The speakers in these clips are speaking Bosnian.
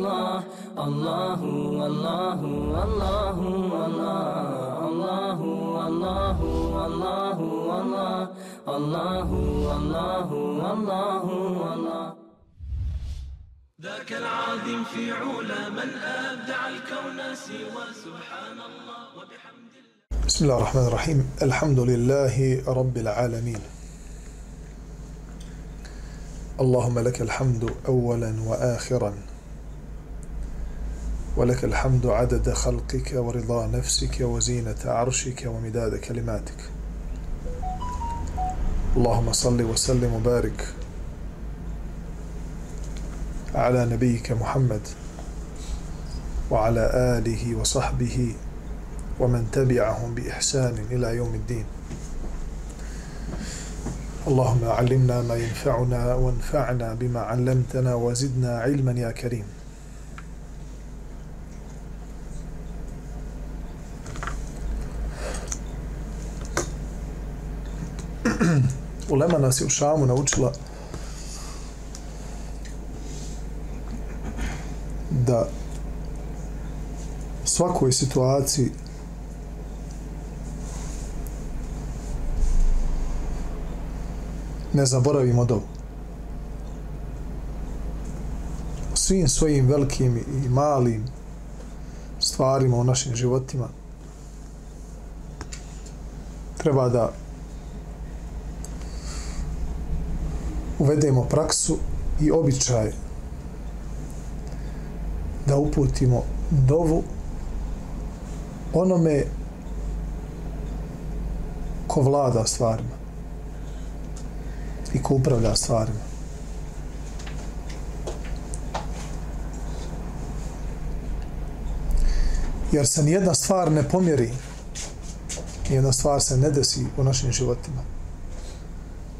الله الله والله والله والله الله الله والله الله الله والله الله ذاك العظيم في علا من أبدع الكون سوى سبحان الله وبحمد الله بسم الله الرحمن الرحيم الحمد لله رب العالمين اللهم لك الحمد أولا وآخرا ولك الحمد عدد خلقك ورضا نفسك وزينة عرشك ومداد كلماتك. اللهم صل وسلم وبارك على نبيك محمد وعلى آله وصحبه ومن تبعهم بإحسان إلى يوم الدين. اللهم علمنا ما ينفعنا وانفعنا بما علمتنا وزدنا علما يا كريم. Ulema nas je u Šamu naučila da svakoj situaciji ne zaboravimo dovu. Svim svojim velikim i malim stvarima u našim životima treba da uvedemo praksu i običaj da uputimo dovu onome ko vlada stvarima i ko upravlja stvarima. Jer se nijedna stvar ne pomjeri, nijedna stvar se ne desi u našim životima,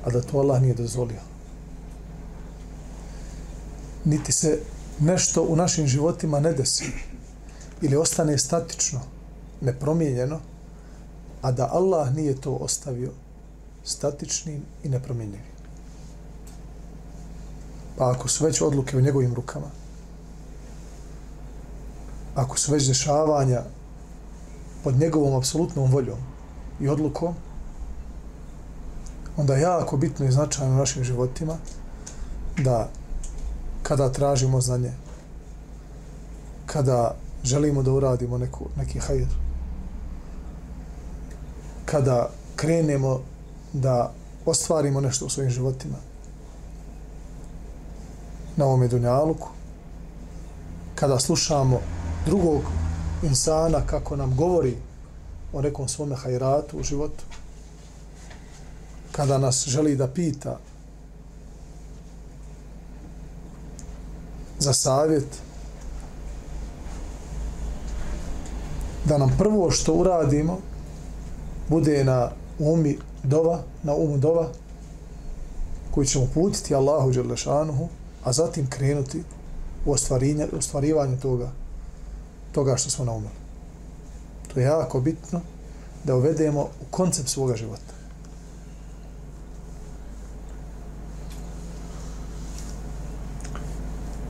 a da to Allah nije dozvolio. Niti se nešto u našim životima ne desi ili ostane statično, nepromijenjeno, a da Allah nije to ostavio statičnim i nepromjenjivim. Pa ako su već odluke u njegovim rukama, ako su već dešavanja pod njegovom apsolutnom voljom i odlukom, onda je jako bitno i značajno u našim životima da kada tražimo znanje, kada želimo da uradimo neku, neki hajr, kada krenemo da ostvarimo nešto u svojim životima na ovome dunjaluku, kada slušamo drugog insana kako nam govori o nekom svome hajratu u životu, kada nas želi da pita za savjet, da nam prvo što uradimo bude na umi dova, na umu dova koji ćemo putiti Allahu Đerlešanuhu, a zatim krenuti u ostvarivanje toga, toga što smo naumili. To je jako bitno da uvedemo u koncept svoga života.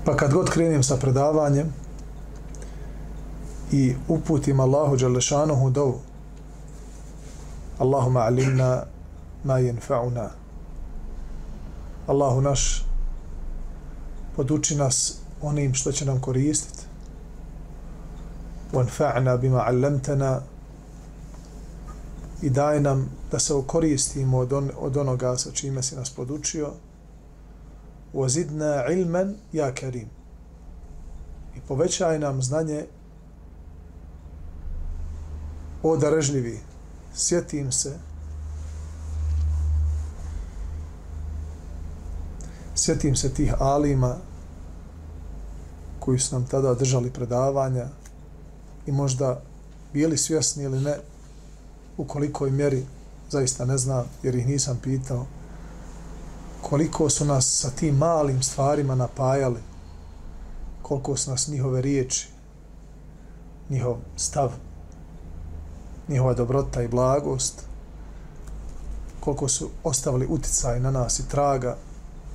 Pa kad god krenem sa predavanjem i uputim Allahu Đalešanuhu dovu Allahuma alimna ma jenfa'una. Allahu naš poduči nas onim što će nam koristiti wanfa'na bima 'allamtana i daj nam da se koristimo od, on, od onoga sa čime si nas podučio wazidna ilman ja karim i povećaj nam znanje o darežljivi. Sjetim se. Sjetim se tih alima koji su nam tada držali predavanja i možda bili svjesni ili ne u kolikoj mjeri zaista ne znam jer ih nisam pitao koliko su nas sa tim malim stvarima napajali koliko su nas njihove riječi njihov stav njihova dobrota i blagost koliko su ostavili uticaj na nas i traga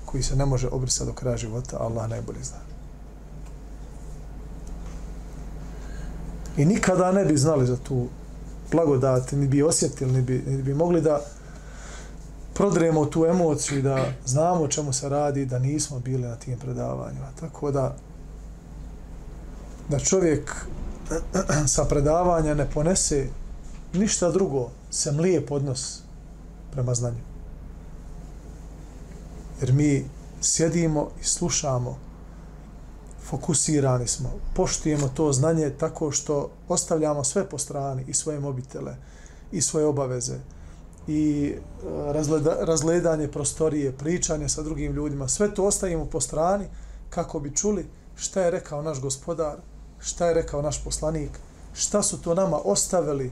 koji se ne može obrisati do kraja života Allah najbolje zna. I nikada ne bi znali za tu blagodat, ni bi osjetili, ni bi, ni bi mogli da prodremo tu emociju i da znamo o čemu se radi, da nismo bili na tim predavanjima. Tako da da čovjek sa predavanja ne ponese ništa drugo, se mlije podnos prema znanju. Jer mi sjedimo i slušamo, fokusirani smo, poštujemo to znanje tako što ostavljamo sve po strani i svoje mobitele i svoje obaveze i e, razgleda, razgledanje prostorije, pričanje sa drugim ljudima, sve to ostavimo po strani kako bi čuli šta je rekao naš gospodar, šta je rekao naš poslanik, šta su to nama ostavili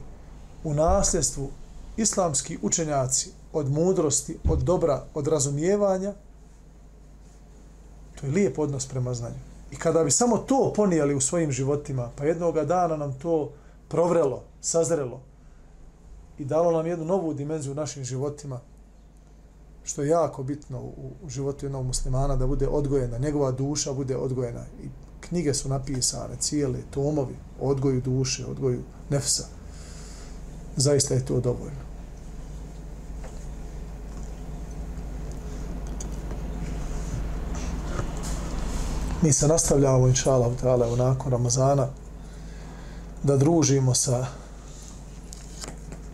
u nasljedstvu islamski učenjaci od mudrosti, od dobra, od razumijevanja, to je lijep odnos prema znanju. I kada bi samo to ponijeli u svojim životima, pa jednoga dana nam to provrelo, sazrelo i dalo nam jednu novu dimenziju u našim životima, što je jako bitno u, u životu jednog muslimana, da bude odgojena, njegova duša bude odgojena. I knjige su napisane, cijele, tomovi, odgoju duše, odgoju nefsa. Zaista je to dovoljno. Mi se nastavljamo, inša Allah, onako nakon Ramazana, da družimo sa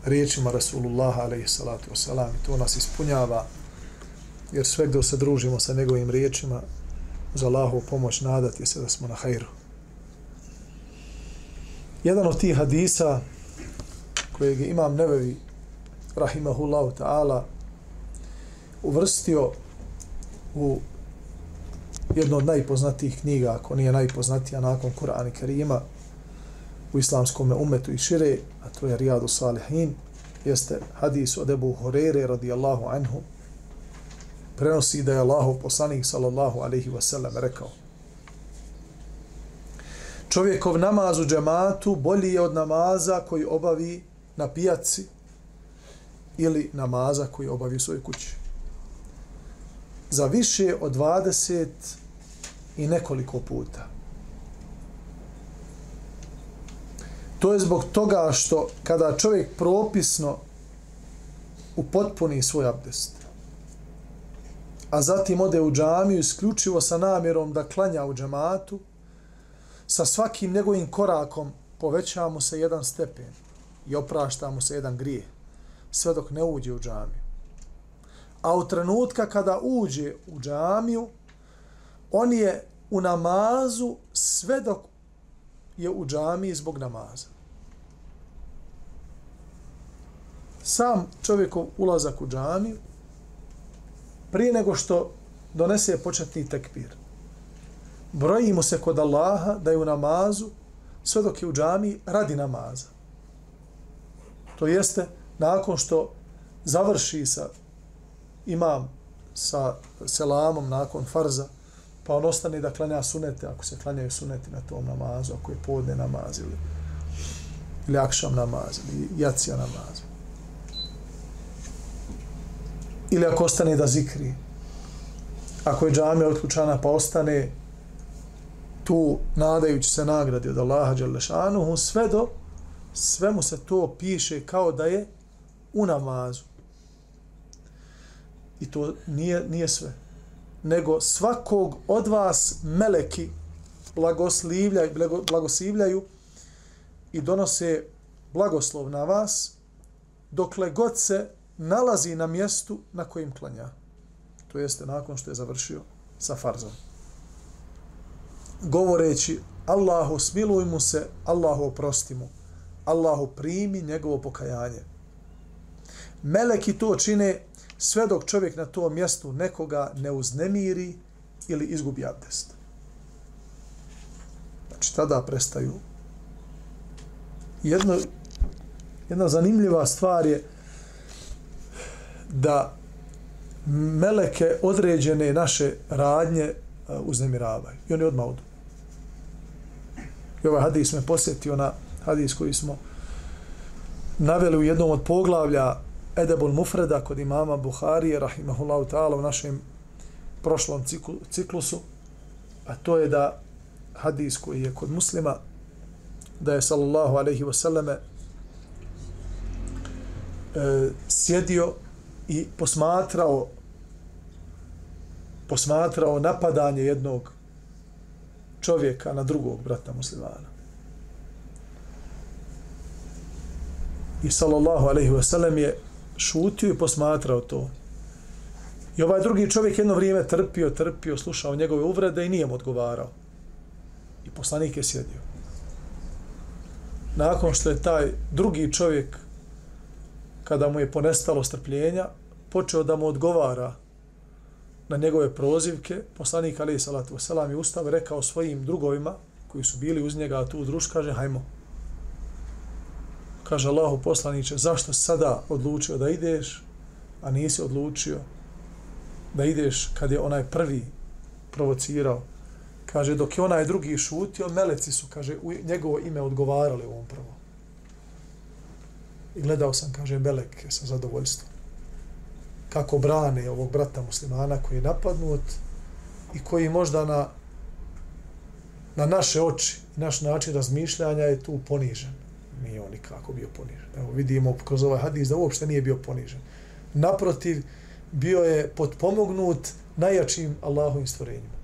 riječima Rasulullah alaihissalatu wasalam i to nas ispunjava jer sve gdje se družimo sa njegovim riječima za Allahu pomoć nadati se da smo na hajru. Jedan od tih hadisa kojeg imam nevevi rahimahullahu ta'ala uvrstio u jednu od najpoznatijih knjiga, ako nije najpoznatija nakon Kur'ana Kerima, u islamskom umetu i šire, a to je Riyadu Salihin, jeste hadis od Ebu Horeire radijallahu anhu, prenosi da je Allahov poslanik sallallahu alaihi wasallam rekao čovjekov namaz u džematu bolji je od namaza koji obavi na pijaci ili namaza koji obavi u svojoj kući. Za više od 20 i nekoliko puta. To je zbog toga što kada čovjek propisno upotpuni svoj abdest, a zatim ode u džamiju isključivo sa namjerom da klanja u džematu, sa svakim njegovim korakom poveća mu se jedan stepen i oprašta mu se jedan grije, sve dok ne uđe u džamiju. A u trenutka kada uđe u džamiju, on je u namazu sve dok je u džamiji zbog namaza. Sam čovjekov ulazak u džamiju prije nego što donese početni tekbir. Broji mu se kod Allaha da je u namazu sve dok je u džami radi namaza. To jeste, nakon što završi sa imam sa selamom nakon farza, pa on ostane da klanja sunete, ako se klanjaju suneti na tom namazu, ako je podne namaz ili, ili akšam namaz ili jacija namaz ili ako ostane da zikri. Ako je džamija otključana pa ostane tu nadajući se nagradi od Allaha Đalešanuhu, sve do, sve mu se to piše kao da je u namazu. I to nije, nije sve. Nego svakog od vas meleki blagoslivljaju, blagoslivljaju i donose blagoslov na vas dokle god se nalazi na mjestu na kojim klanja. To jeste nakon što je završio sa farzom. Govoreći Allahu smiluj mu se, Allahu oprosti mu, Allahu primi njegovo pokajanje. Meleki to čine sve dok čovjek na tom mjestu nekoga ne uznemiri ili izgubi abdest. Znači, tada prestaju. Jedno, jedna zanimljiva stvar je da meleke određene naše radnje e, uznemiravaju. I oni odmah odu. I ovaj hadis me posjetio na hadis koji smo naveli u jednom od poglavlja Edebul Mufreda kod imama Buharije, rahimahullahu ta'ala, u našem prošlom ciklu, ciklusu, a to je da hadis koji je kod muslima da je sallallahu alaihi wasallame e, sjedio i posmatrao posmatrao napadanje jednog čovjeka na drugog brata muslimana. I sallallahu alaihi wasallam je šutio i posmatrao to. I ovaj drugi čovjek jedno vrijeme trpio, trpio, slušao njegove uvrede i nije mu odgovarao. I poslanik je sjedio. Nakon što je taj drugi čovjek, kada mu je ponestalo strpljenja, počeo da mu odgovara na njegove prozivke, poslanik Ali Salatu Veselam je ustav rekao svojim drugovima, koji su bili uz njega tu druž, kaže, hajmo. Kaže Allahu poslaniće, zašto sada odlučio da ideš, a nisi odlučio da ideš kad je onaj prvi provocirao. Kaže, dok je onaj drugi šutio, meleci su, kaže, u njegovo ime odgovarali u ovom prvom. I gledao sam, kaže, meleke sa zadovoljstvom. Kako brane ovog brata muslimana koji je napadnut i koji možda na, na naše oči naš način razmišljanja je tu ponižen. Nije on nikako bio ponižen. Evo, vidimo kroz ovaj hadis da uopšte nije bio ponižen. Naprotiv, bio je potpomognut najjačim Allahovim stvorenjima.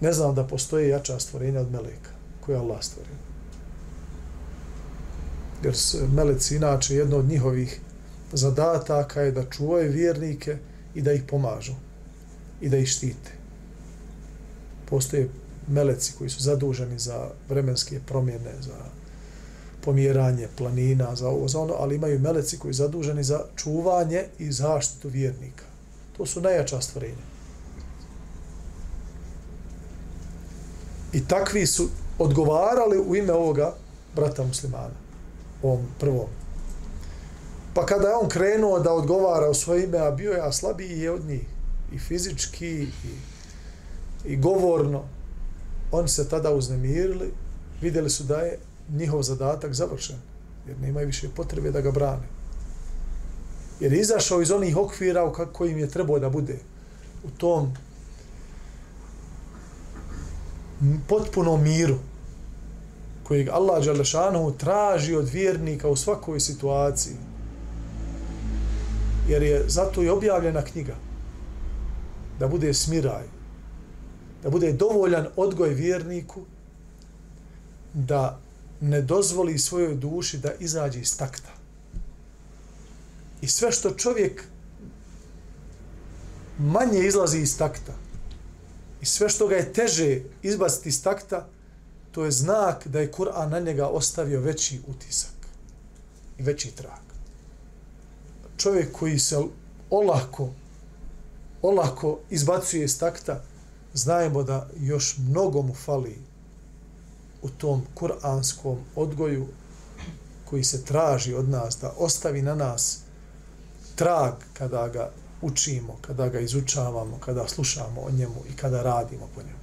Ne znam da postoje jača stvorenja od meleka koje Allah stvorio. Jer meleci inače jedno od njihovih zadataka je da čuvaju vjernike i da ih pomažu i da ih štite. Postoje meleci koji su zaduženi za vremenske promjene, za pomjeranje planina, za ovo, za ono, ali imaju meleci koji su zaduženi za čuvanje i zaštitu vjernika. To su najjača stvorenja. I takvi su odgovarali u ime ovoga brata muslimana, ovom prvom. Pa kada je on krenuo da odgovara u svoje ime, a bio je a slabiji je od njih, i fizički, i, i govorno, oni se tada uznemirili, vidjeli su da je njihov zadatak završen, jer nema više potrebe da ga brane. Jer je izašao iz onih okvira u kojim je trebao da bude u tom potpunom miru kojeg Allah Đalešanu traži od vjernika u svakoj situaciji. Jer je zato i objavljena knjiga da bude smiraj, da bude dovoljan odgoj vjerniku da ne dozvoli svojoj duši da izađe iz takta. I sve što čovjek manje izlazi iz takta i sve što ga je teže izbaciti iz takta, to je znak da je Kur'an na njega ostavio veći utisak i veći trag. Čovjek koji se olako, olako izbacuje iz takta, znajemo da još mnogo mu fali u tom kuranskom odgoju koji se traži od nas da ostavi na nas trag kada ga učimo, kada ga izučavamo, kada slušamo o njemu i kada radimo po njemu.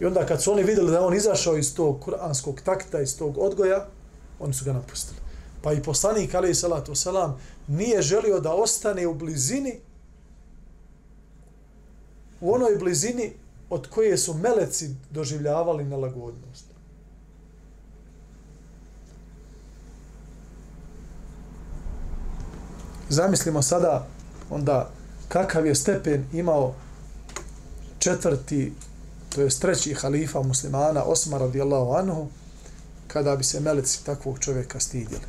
I onda kad su oni vidjeli da on izašao iz tog kuranskog takta, iz tog odgoja, oni su ga napustili. Pa i poslanik, ali i salatu selam, nije želio da ostane u blizini u onoj blizini od koje su meleci doživljavali nelagodnost. Zamislimo sada onda kakav je stepen imao četvrti, to je treći halifa muslimana Osmar radijallahu anhu, kada bi se meleci takvog čovjeka stidjeli.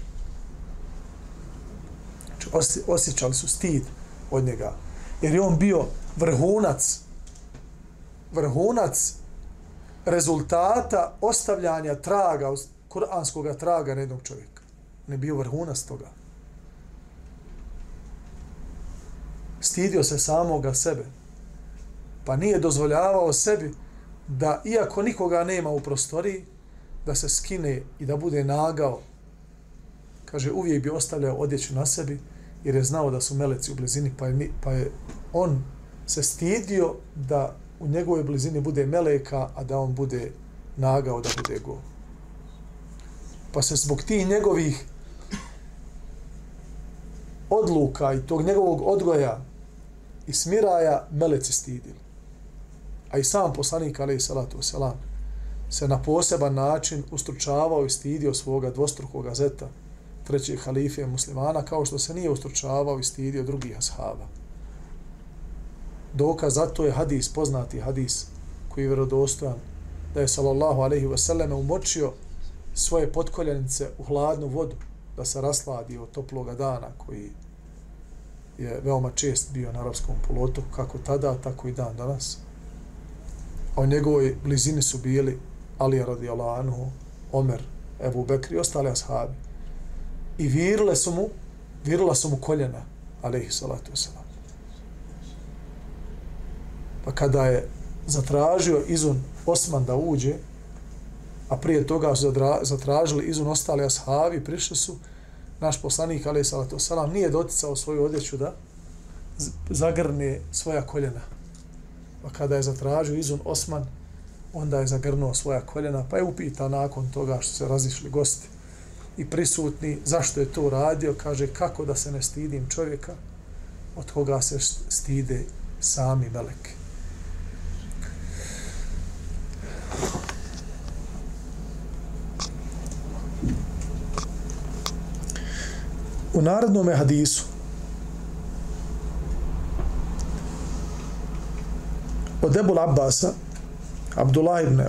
Znači, osjećali su stid od njega. Jer je on bio vrhunac vrhunac rezultata ostavljanja traga, kuranskog traga na jednog čovjeka. Ne bio vrhunac toga. Stidio se samoga sebe. Pa nije dozvoljavao sebi da, iako nikoga nema u prostoriji, da se skine i da bude nagao. Kaže, uvijek bi ostavljao odjeću na sebi, jer je znao da su meleci u blizini, pa je, pa je on se stidio da u njegovoj blizini bude meleka, a da on bude nagao da bude go. Pa se zbog tih njegovih odluka i tog njegovog odgoja i smiraja meleci stidili. A i sam poslanik, alaih salatu selam, se na poseban način ustručavao i stidio svoga dvostrukoga zeta, trećeg halife muslimana, kao što se nije ustručavao i stidio drugih ashaba. Dokaz za to je hadis, poznati hadis, koji je vjerodostojan, da je sallallahu alaihi wasallam umočio svoje potkoljenice u hladnu vodu, da se rasladi od toploga dana, koji je veoma čest bio na arapskom polotu, kako tada, tako i dan danas. A u njegovoj blizini su bili Alija radijallahu anhu, Omer, Ebu Bekri i ostali ashabi. I virile su mu, virila su mu koljena, alaihi salatu wasalam. Pa kada je zatražio izun Osman da uđe, a prije toga su zatražili izun ostali ashabi, prišli su, naš poslanik, ali salatu salam, nije doticao svoju odjeću da zagrne svoja koljena. Pa kada je zatražio izun Osman, onda je zagrnuo svoja koljena, pa je upita nakon toga što se razišli gosti i prisutni, zašto je to radio, kaže kako da se ne stidim čovjeka od koga se stide sami meleke. U narodnom hadisu od Ebul Abbasa Abdullah ibn,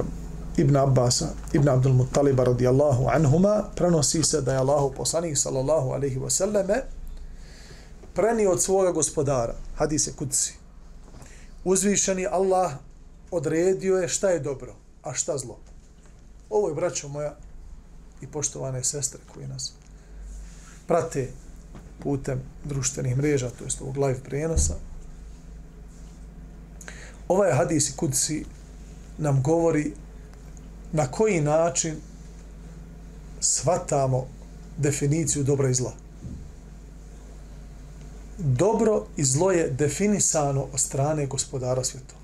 ibn Abbasa, ibn Abdul Muttaliba radijallahu anhuma, prenosi se da je Allahu poslanik sallallahu alaihi wasallame prenio od svoga gospodara, hadise kudci. Uzvišeni Allah odredio je šta je dobro, a šta zlo. Ovo je, braćo moja i poštovane sestre koji nas prate putem društvenih mreža, to jest ovog live prijenosa. Ovaj hadis i kudsi nam govori na koji način svatamo definiciju dobra i zla. Dobro i zlo je definisano od strane gospodara svjetova.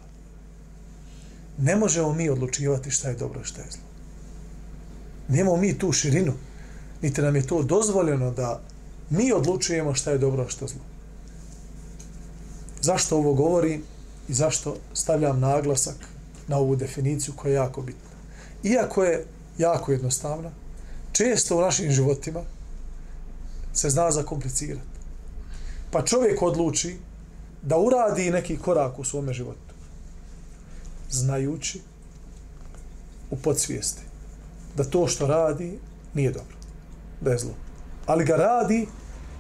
Ne možemo mi odlučivati šta je dobro i šta je zlo. Nemamo mi tu širinu, niti nam je to dozvoljeno da mi odlučujemo šta je dobro a šta zlo. Zašto ovo govori i zašto stavljam naglasak na ovu definiciju koja je jako bitna. Iako je jako jednostavna, često u našim životima se zna zakomplicirati. Pa čovjek odluči da uradi neki korak u svome životu. Znajući u podsvijesti da to što radi nije dobro. Da je zlo. Ali ga radi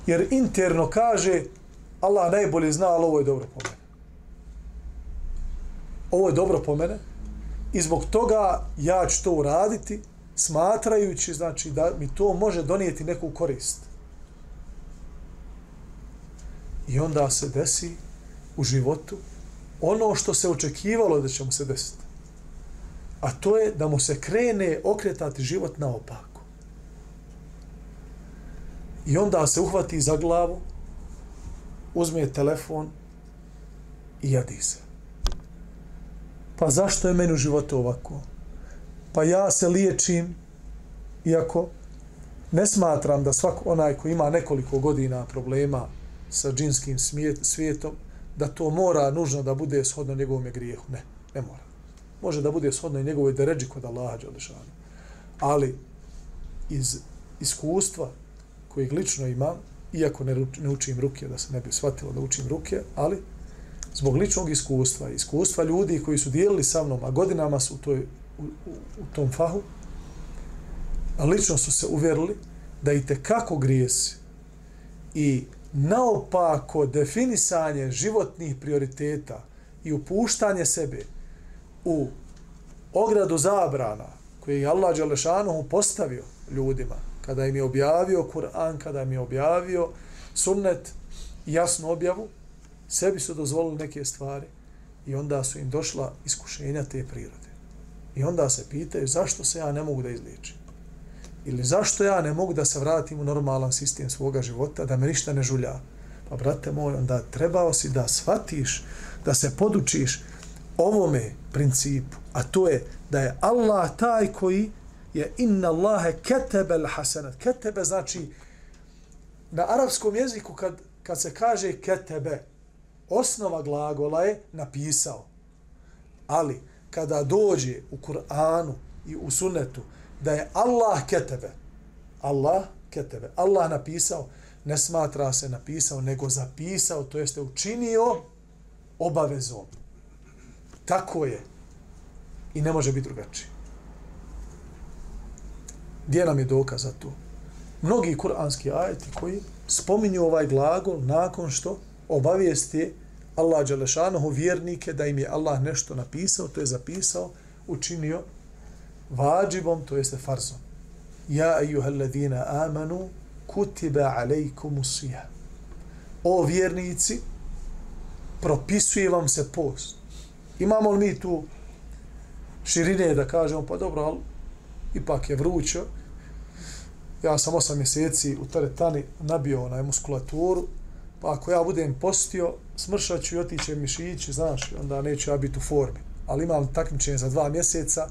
jer interno kaže Allah najbolje zna, ali ovo je dobro po mene ovo je dobro po mene i zbog toga ja ću to uraditi smatrajući znači da mi to može donijeti neku korist. I onda se desi u životu ono što se očekivalo da će mu se desiti. A to je da mu se krene okretati život naopak. I onda se uhvati za glavu, uzme telefon i jadi se. Pa zašto je meni u životu ovako? Pa ja se liječim, iako ne smatram da svak onaj ko ima nekoliko godina problema sa džinskim svijetom, da to mora nužno da bude shodno njegovom grijehu. Ne, ne mora. Može da bude shodno i njegovoj deređi kod Allaha Đalešanu. Ali iz iskustva kojeg lično imam, iako ne, ne učim ruke, da se ne bi shvatilo da učim ruke, ali zbog ličnog iskustva, iskustva ljudi koji su dijelili sa mnom, a godinama su u, toj, u, u, u tom fahu, a lično su se uvjerili da i te kako grijesi i naopako definisanje životnih prioriteta i upuštanje sebe u ogradu zabrana koje je Allah Đalešanohu postavio ljudima kada im je objavio Kur'an, kada im je objavio sunnet, jasnu objavu, sebi su dozvolili neke stvari i onda su im došla iskušenja te prirode. I onda se pitaju zašto se ja ne mogu da izliječim. Ili zašto ja ne mogu da se vratim u normalan sistem svoga života, da me ništa ne žulja. Pa, brate moj, onda trebao si da shvatiš, da se podučiš ovome principu, a to je da je Allah taj koji je inna Allahe ketebe l-hasanat. Ketebe znači na arapskom jeziku kad, kad se kaže ketebe, osnova glagola je napisao. Ali, kada dođe u Kur'anu i u sunnetu da je Allah ketebe. Allah ketebe. Allah napisao, ne smatra se napisao, nego zapisao, to jeste učinio obavezom. Tako je. I ne može biti drugačije. Gdje nam je dokaz za to? Mnogi kuranski ajeti koji spominju ovaj glagol nakon što obavijesti Allah Đalešanohu vjernike da im je Allah nešto napisao, to je zapisao, učinio vađibom, to jeste farzom. Ja ejuhalladina amanu kutiba alejkumu sija. O vjernici, propisuje vam se post. Imamo li mi tu širine da kažemo, pa dobro, ali ipak je vrućo. Ja sam osam mjeseci u teretani nabio onaj muskulaturu, pa ako ja budem postio, smršat ću i otiće mišići, znaš, onda neću ja biti u formi. Ali imam takmičenje za dva mjeseca,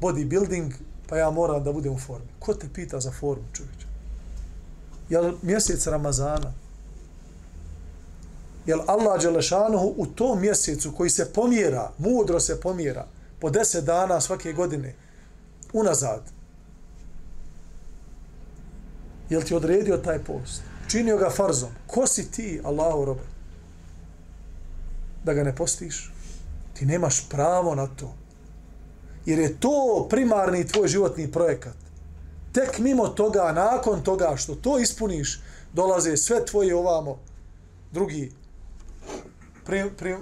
bodybuilding, pa ja moram da budem u formi. Ko te pita za formu, čovječ? Jel mjesec Ramazana? Jel Allah Đelešanuhu u tom mjesecu koji se pomjera, mudro se pomjera, po deset dana svake godine, unazad, jel ti odredio taj post? Činio ga farzom. Ko si ti, Allahu robe? Da ga ne postiš? Ti nemaš pravo na to. Jer je to primarni tvoj životni projekat. Tek mimo toga, nakon toga što to ispuniš, dolaze sve tvoje ovamo drugi pri, pri,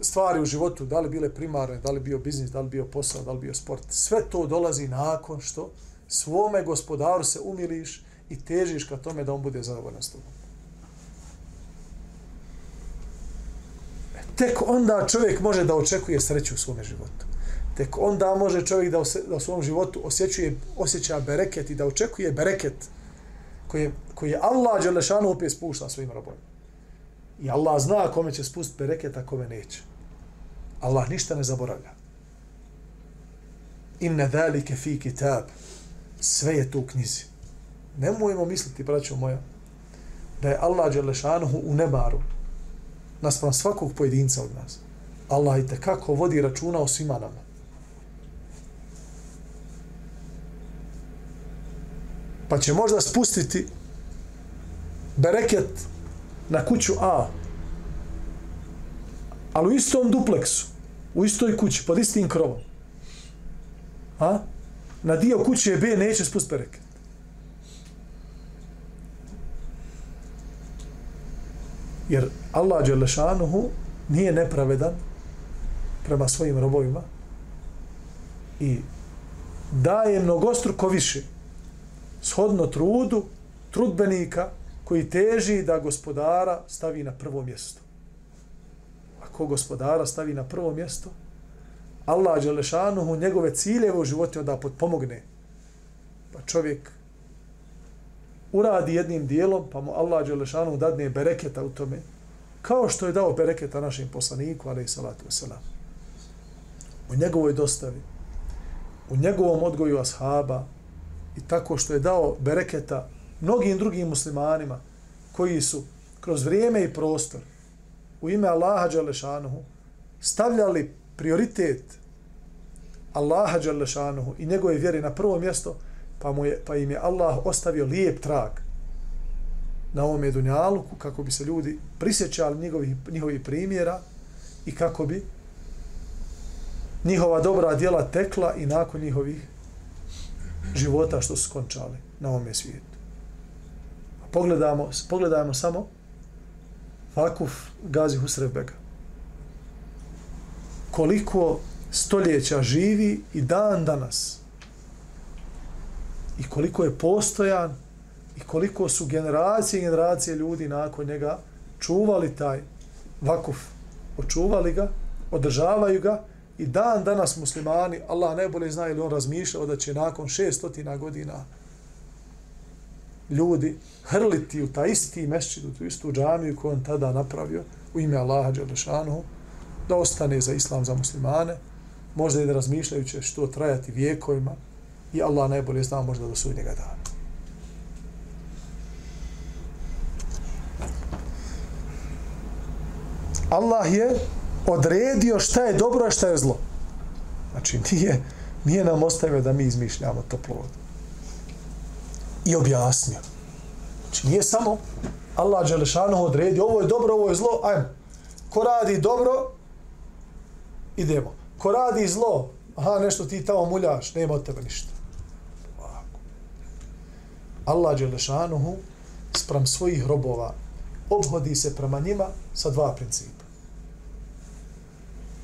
stvari u životu, da li bile primarne, da li bio biznis, da li bio posao, da li bio sport. Sve to dolazi nakon što svome gospodaru se umiliš i težiš ka tome da on bude zadovoljan s tobom. Tek onda čovjek može da očekuje sreću u svome životu. Tek onda može čovjek da, da u svom životu osjećuje, osjeća bereket i da očekuje bereket koji je, koji je Allah Đelešanu opet spušta svojim robojima. I Allah zna kome će spustiti bereket, a kome neće. Allah ništa ne zaboravlja. Inne dhalike fi kitab. Sve je tu u knjizi. Nemojmo misliti, braćo moja, da je Allah Đelešanuhu u nemaru naspram svakog pojedinca od nas. Allah i kako vodi računa o svima nama. Pa će možda spustiti bereket na kuću A, ali u istom dupleksu, u istoj kući, pod istim krovom. A? Na dio kuće B neće spust bereket. Jer Allah Đelešanuhu nije nepravedan prema svojim robovima i daje mnogostruko više shodno trudu trudbenika koji teži da gospodara stavi na prvo mjesto. Ako gospodara stavi na prvo mjesto, Allah Đelešanuhu njegove ciljeve u životu onda potpomogne. Pa čovjek uradi jednim dijelom, pa mu Allah Đelešanuhu dadne bereketa u tome, kao što je dao bereketa našim poslaniku, ali i salatu wasalam. U njegovoj dostavi, u njegovom odgoju ashaba i tako što je dao bereketa mnogim drugim muslimanima koji su kroz vrijeme i prostor u ime Allaha Đalešanuhu stavljali prioritet Allaha Đalešanuhu i njegove vjeri na prvo mjesto, pa, mu je, pa im je Allah ostavio lijep trag na ovom dunjaluku kako bi se ljudi prisjećali njihovih, njihovih primjera i kako bi njihova dobra djela tekla i nakon njihovih života što su skončali na ovome svijetu. Pogledamo, pogledajmo samo Vakuf Gazi Husrev Bega. Koliko stoljeća živi i dan danas i koliko je postojan i koliko su generacije i generacije ljudi nakon njega čuvali taj vakuf, očuvali ga, održavaju ga i dan danas muslimani, Allah najbolje zna ili on razmišljao da će nakon šestotina godina ljudi hrliti u taj isti mešćid, u tu istu džamiju koju on tada napravio u ime Allaha Đelešanu, da ostane za islam za muslimane, možda i da razmišljajuće što trajati vijekovima, i Allah najbolje zna možda do sudnjega dana. Allah je odredio šta je dobro, a šta je zlo. Znači, nije, Nije nam ostavio da mi izmišljamo toplu vodu. I objasnio. Znači nije samo Allah Đelešanu odredi, ovo je dobro, ovo je zlo, ajmo. Ko radi dobro, idemo. Ko radi zlo, aha, nešto ti tamo muljaš, nema od tebe ništa. Ovako. Allah Đelešanuhu sprem svojih robova obhodi se prema njima sa dva principa.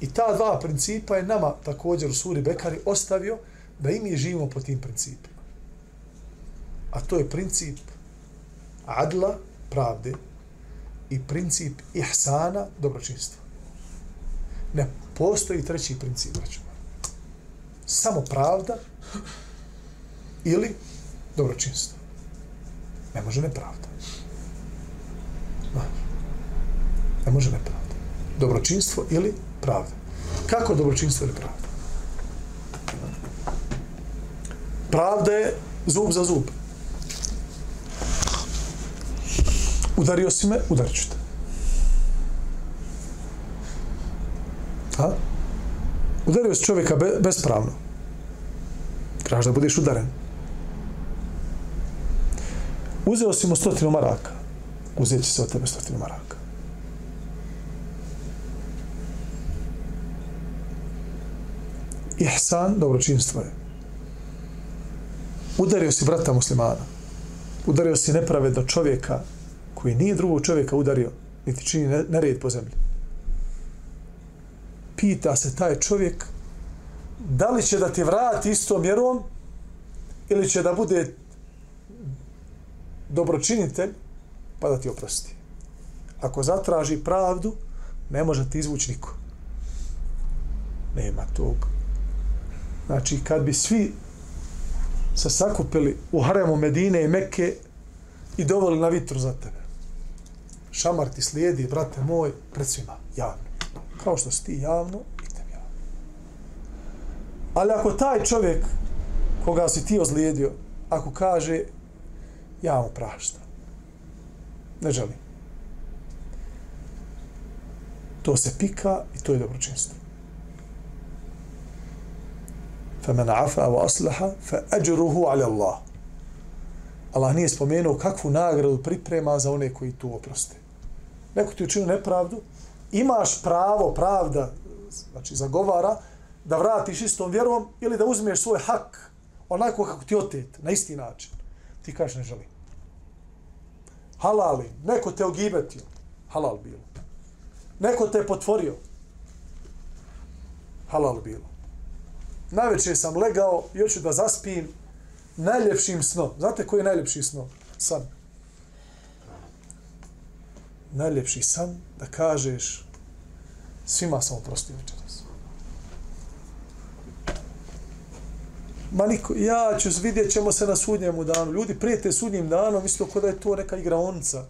I ta dva principa je nama također u suri Bekari ostavio da i mi živimo po tim principima. A to je princip adla, pravde, i princip ihsana, dobročinstva. Ne postoji treći princip, računa. Samo pravda ili dobročinstvo. Ne može nepravda. Ne može nepravda. Dobročinstvo ili pravda. Kako dobročinstvo ili pravda? Pravda je zub za zub. Udario si me, udarit ću te. Ha? Udario si čovjeka be, bespravno. Traži da budeš udaren. Uzeo si mu stotinu maraka. Uzet će se od tebe stotinu maraka. Ihsan, dobročinstvo je. Udario si brata muslimana. Udario si nepravedno čovjeka koji nije drugog čovjeka udario, niti čini nered po zemlji. Pita se taj čovjek da li će da ti vrati istom mjerom ili će da bude dobročinitelj pa da ti oprosti. Ako zatraži pravdu, ne može ti izvući niko. Nema tog. Znači, kad bi svi se sakupili u haremu Medine i Mekke i dovoli na vitru za tebe šamar ti slijedi, brate moj, pred svima, javno. Kao što si ti javno, idem javno. Ali ako taj čovjek koga si ti ozlijedio, ako kaže, ja mu praštam. Ne želim. To se pika i to je dobročinstvo. فمن عفا واصلح فاجره على الله Allah nije spomenuo kakvu nagradu priprema za one koji tu oproste neko ti učinio nepravdu, imaš pravo, pravda, znači zagovara, da vratiš istom vjerom ili da uzmeš svoj hak onako kako ti otet, na isti način. Ti kažeš ne želim. Halali, neko te ogibetio, halal bilo. Neko te potvorio, halal bilo. Najveće sam legao i hoću da zaspim najljepšim snom. Znate koji je najljepši snom? San najljepši san da kažeš svima sam oprostio večeras. Ma niko, ja ću vidjet ćemo se na sudnjemu danu. Ljudi prijete sudnjim danom, mislio kod da je to neka igraonica.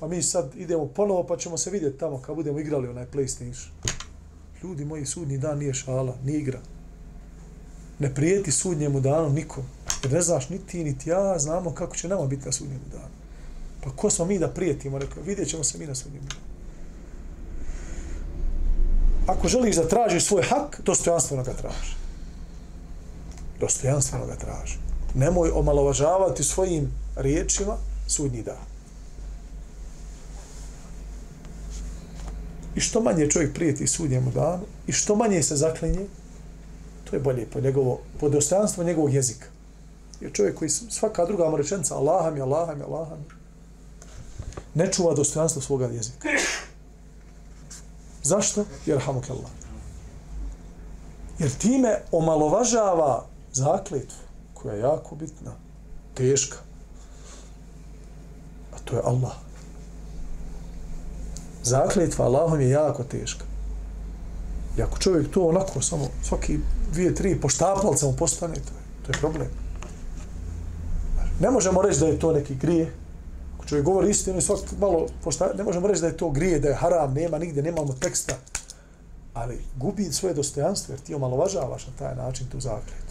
Pa mi sad idemo ponovo pa ćemo se vidjeti tamo kad budemo igrali onaj PlayStation. Ljudi moji, sudnji dan nije šala, ni igra. Ne prijeti sudnjemu danu nikom. Jer ne znaš ni ti, ni ti ja, znamo kako će nama biti na sudnjemu danu. Pa ko smo mi da prijetimo? Rekao, vidjet ćemo se mi na sudnjem Ako želiš da tražiš svoj hak, dostojanstveno ga traži. Dostojanstveno ga traži. Nemoj omalovažavati svojim riječima sudnji dan. I što manje čovjek prijeti sudnjemu danu, i što manje se zaklinje, to je bolje po, njegovo, po dostojanstvu njegovog jezika. Jer čovjek koji svaka druga mu rečenica, Allaha mi, Allaha mi, Allaha mi, ne čuva dostojanstvo svoga jezika. Zašto? Jer hamuk Allah. Jer time omalovažava zakletvu koja je jako bitna, teška. A to je Allah. Zakletva Allahom je jako teška. I ako čovjek to onako samo svaki dvije, tri poštapalca mu postane, to je, to je problem. Ne možemo reći da je to neki grije, čovjek govori istinu i svak malo, pošta, ne možemo reći da je to grije, da je haram, nema nigdje, nemamo teksta, ali gubi svoje dostojanstvo jer ti omalovažavaš na taj način tu zakljetu.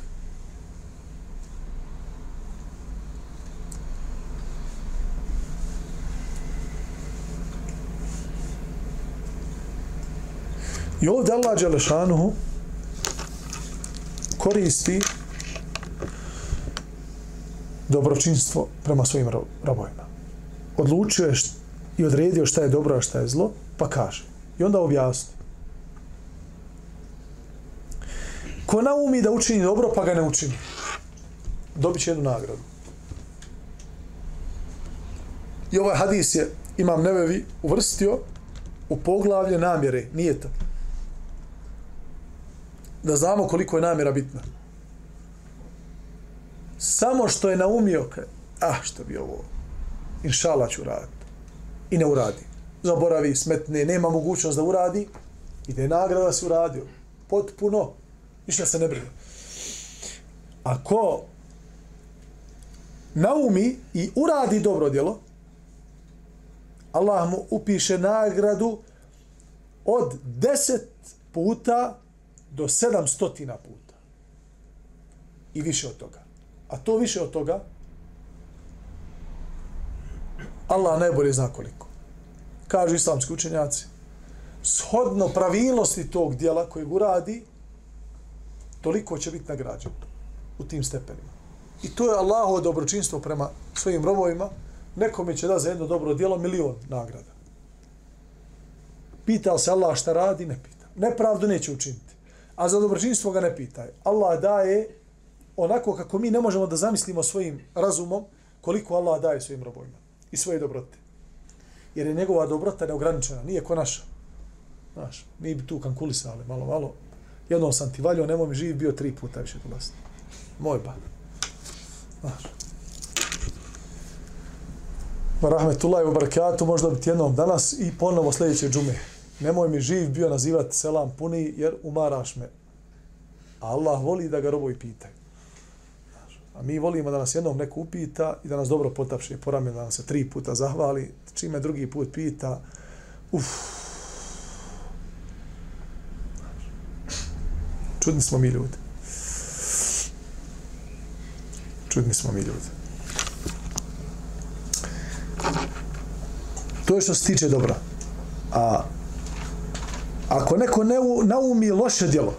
I ovdje Allah Đelešanuhu koristi dobročinstvo prema svojim robojima. robovima. Odlučio je i odredio šta je dobro, a šta je zlo, pa kaže. I onda objasni. Ko naumi da učini dobro, pa ga ne učini, dobit će jednu nagradu. I ovaj hadis je Imam Nevevi uvrstio u poglavlje namjere, nije to. Da znamo koliko je namjera bitna. Samo što je naumio, kaj, ah, što bi ovo, inšala ću raditi. I ne uradi. Zaboravi, smetne, nema mogućnost da uradi, ide je nagrada se uradio. Potpuno. Ništa se ne brine. Ako naumi i uradi dobro djelo, Allah mu upiše nagradu od 10 puta do 700 puta. I više od toga. A to više od toga Allah najbolje zna koliko. Kažu islamski učenjaci. Shodno pravilnosti tog dijela kojeg uradi, toliko će biti nagrađen u tim stepenima. I to je Allahovo dobročinstvo prema svojim robovima. Nekome će da za jedno dobro dijelo milion nagrada. Pita se Allah šta radi? Ne pita. Nepravdu neće učiniti. A za dobročinstvo ga ne pitaj. Allah daje onako kako mi ne možemo da zamislimo svojim razumom koliko Allah daje svojim robovima i svoje dobrote. Jer je njegova dobrota neograničena, nije ko naša. Znaš, mi bi tu kankulisali malo, malo. Jednom sam ti valio, nemoj mi živ bio tri puta više dolaziti. Moj ba. Znaš. Wa rahmetullahi wa barakatuh, možda biti jednom danas i ponovo sljedeće džume. Nemoj mi živ bio nazivati selam puni, jer umaraš me. A Allah voli da ga robovi pitaju. A mi volimo da nas jednom neko upita i da nas dobro potapše po ramenu, da nam se tri puta zahvali, čime drugi put pita, uf, Čudni smo mi ljudi. Čudni smo mi ljudi. To je što se tiče dobra. A ako neko ne u, naumi loše djelo,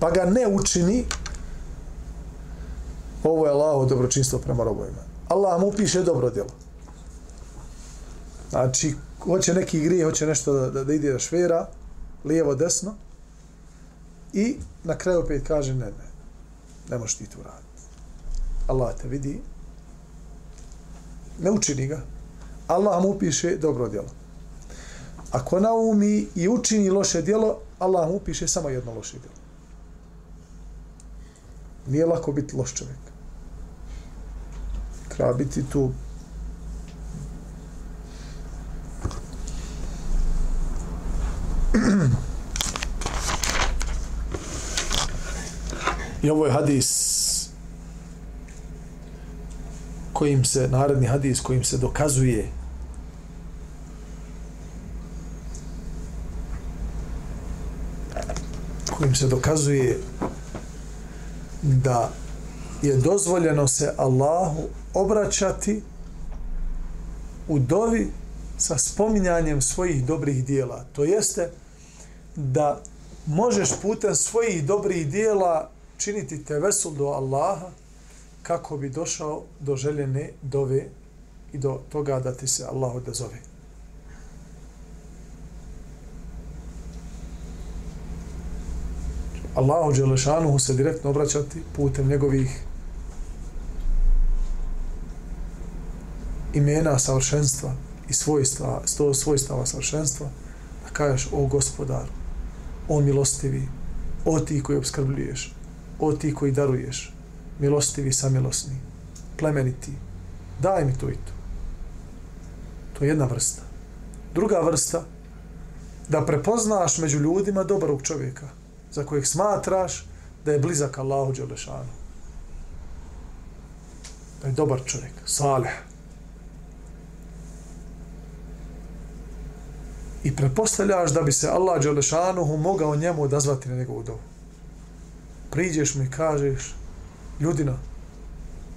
pa ga ne učini, ovo je Allaho dobročinstvo prema robovima. Allah mu piše dobro djelo. Znači, hoće neki grije, hoće nešto da, da, ide da švera, lijevo, desno, i na kraju opet kaže, ne, ne, ne možeš ti to raditi. Allah te vidi, ne učini ga, Allah mu piše dobro djelo. Ako naumi i učini loše djelo, Allah mu piše samo jedno loše djelo. Nije lako biti loš čovjek. Treba biti tu. I ovo je hadis kojim se, naredni hadis kojim se dokazuje kojim se dokazuje da je dozvoljeno se Allahu obraćati u dovi sa spominjanjem svojih dobrih dijela. To jeste da možeš putem svojih dobrih dijela činiti te vesul do Allaha kako bi došao do željene dove i do toga da ti se Allah odazove. Allahu Đelešanuhu se direktno obraćati putem njegovih imena savršenstva i svojstva, sto svojstava savršenstva, da kažeš o gospodaru, o milostivi, o ti koji obskrbljuješ, o ti koji daruješ, milostivi samilosni, plemeniti, daj mi to i to. To je jedna vrsta. Druga vrsta, da prepoznaš među ljudima dobrog čovjeka, za kojeg smatraš da je blizak Allahu Đelešanu. Da je dobar čovjek, salih. I prepostavljaš da bi se Allah Đelešanuhu mogao njemu odazvati na njegovu dobu. Priđeš mi i kažeš, ljudina,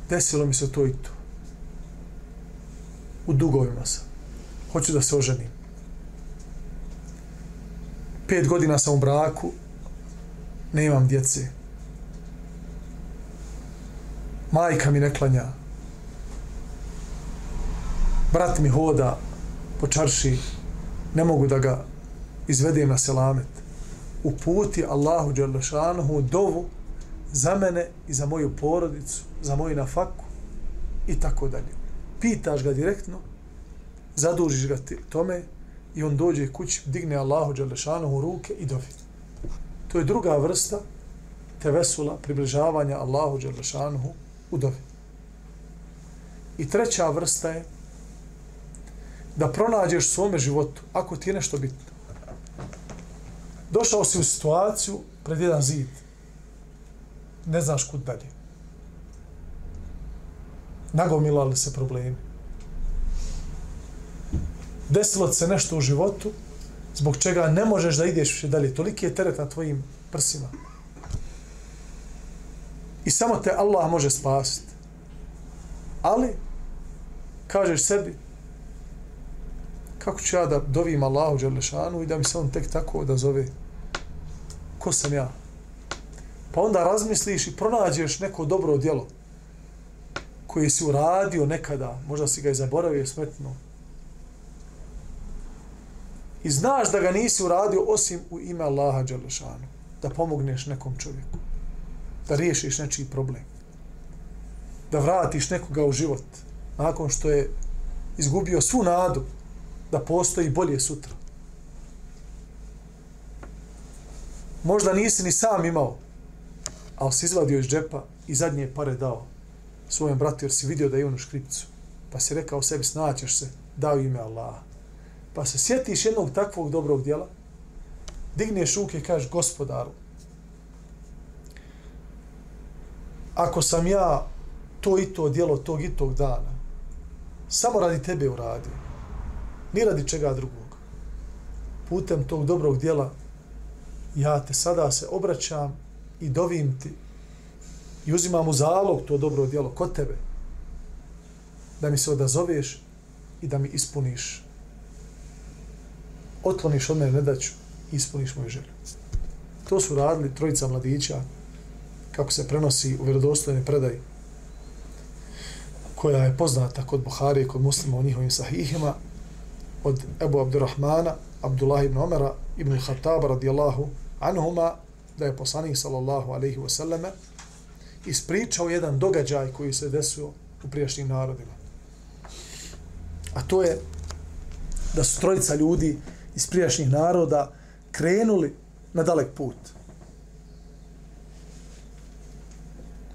desilo mi se to i to. U dugovima sam. Hoću da se oženim. Pet godina sam u braku, nemam djece. majka mi ne klanja, brat mi hoda po čarši, ne mogu da ga izvedem na selamet. Uputi Allahu Đerlešanuhu dovu za mene i za moju porodicu, za moju nafaku i tako dalje. Pitaš ga direktno, zadužiš ga tome i on dođe kući, digne Allahu Đerlešanuhu ruke i dovi. To je druga vrsta tevesula, približavanja Allahu Đerlešanuhu u dovi. I treća vrsta je da pronađeš u svome životu, ako ti je nešto bitno. Došao si u situaciju pred jedan zid. Ne znaš kud dalje. Nagomilali se problemi. Desilo se nešto u životu zbog čega ne možeš da ideš više dalje. Toliki je teret na tvojim prsima. I samo te Allah može spasiti. Ali, kažeš sebi, kako ću ja da dovim Allahu Đerlešanu i da mi se on tek tako da zove ko sam ja pa onda razmisliš i pronađeš neko dobro djelo koje si uradio nekada možda si ga i zaboravio smetno i znaš da ga nisi uradio osim u ime Allaha Đalešanu, da pomogneš nekom čovjeku da riješiš nečiji problem da vratiš nekoga u život nakon što je izgubio svu nadu da postoji bolje sutra. Možda nisi ni sam imao, ali si izvadio iz džepa i zadnje pare dao svojem bratu jer si vidio da je on u škripcu. Pa si rekao sebi snaćeš se, dao ime Allaha. Pa se sjetiš jednog takvog dobrog djela, digneš ruke i kažeš gospodaru, ako sam ja to i to djelo tog i tog dana, samo radi tebe uradio, ni radi čega drugog. Putem tog dobrog djela ja te sada se obraćam i dovim ti i uzimam u zalog to dobro djelo kod tebe da mi se odazoveš i da mi ispuniš otloniš od mene nedaću i ispuniš moju želju. To su radili trojica mladića kako se prenosi u vjerodostojne predaj koja je poznata kod Buhari kod muslima u njihovim sahihima od Ebu Abdurrahmana, Abdullah ibn Omera, ibn Khattaba radijallahu anhuma, da je poslanik sallallahu alaihi wasallame ispričao jedan događaj koji se desio u prijašnjim narodima. A to je da su trojica ljudi iz prijašnjih naroda krenuli na dalek put.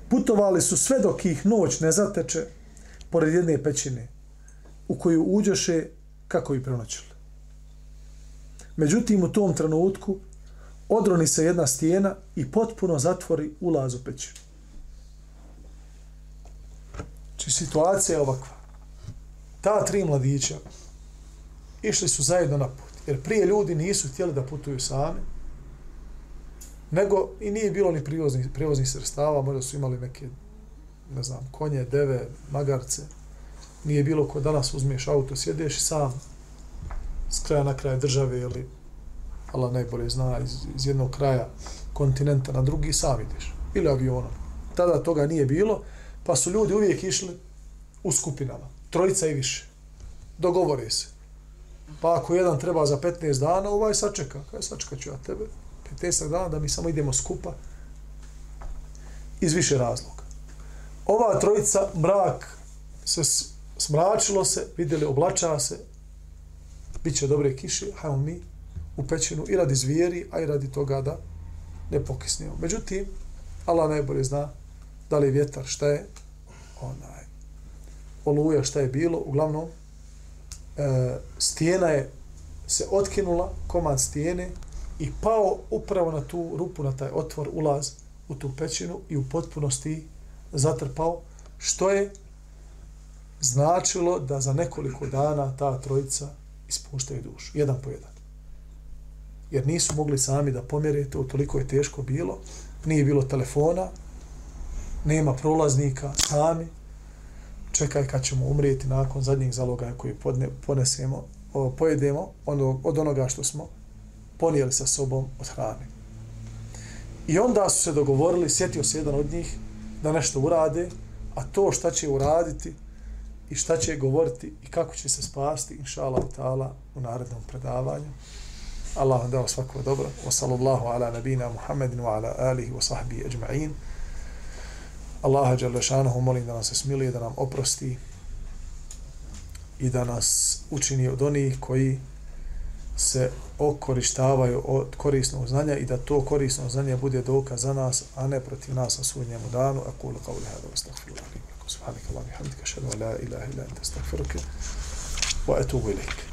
Putovali su sve dok ih noć ne zateče pored jedne pećine u koju uđoše kako bi prenoćili. Međutim, u tom trenutku odroni se jedna stijena i potpuno zatvori ulaz u pećinu. Či situacija je ovakva. Ta tri mladića išli su zajedno na put. Jer prije ljudi nisu htjeli da putuju sami, nego i nije bilo ni prevoznih, prijevozni sredstava, možda su imali neke, ne znam, konje, deve, magarce, nije bilo ko danas uzmeš auto, sjedeš sam s kraja na kraj države ili Allah najbolje zna iz, iz jednog kraja kontinenta na drugi sam ideš ili avionom. Tada toga nije bilo, pa su ljudi uvijek išli u skupinama, trojica i više. Dogovore se. Pa ako jedan treba za 15 dana, ovaj sačeka. Kaj sačekat ću ja tebe? 15 dana da mi samo idemo skupa iz više razloga. Ova trojica, mrak se smračilo se, vidjeli, oblača se, bit će dobre kiše, hajmo mi u pećinu i radi zvijeri, a i radi toga da ne pokisnemo. Međutim, Allah najbolje zna da li je vjetar, šta je onaj, oluja, šta je bilo, uglavnom, e, stijena je se otkinula, komad stijene, i pao upravo na tu rupu, na taj otvor, ulaz u tu pećinu i u potpunosti zatrpao, što je značilo da za nekoliko dana ta trojica ispuštaju dušu, jedan po jedan. Jer nisu mogli sami da pomjere to, toliko je teško bilo, nije bilo telefona, nema prolaznika, sami, čekaj kad ćemo umrijeti nakon zadnjih zaloga koji podne, ponesemo, o, pojedemo ono, od onoga što smo ponijeli sa sobom od hrane. I onda su se dogovorili, sjetio se jedan od njih da nešto urade, A to šta će uraditi i šta će govoriti i kako će se spasti, inša Allah ta'ala, u narednom predavanju. Allah vam dao svako dobro. Wa sallallahu ala nabina Muhammedin wa ala alihi wa sahbihi ajma'in. Allaha Đalešanohu molim da nas se smilije, da nam oprosti i da nas učini od onih koji se okorištavaju od korisnog znanja i da to korisno znanje bude dokaz za nas, a ne protiv nas na sudnjemu danu. A kulu kao li hada, astagfirullah. Subhanika Allah, bihamdika, šadu, la ilaha ila, enta, astagfiruke, wa etubu ilaike.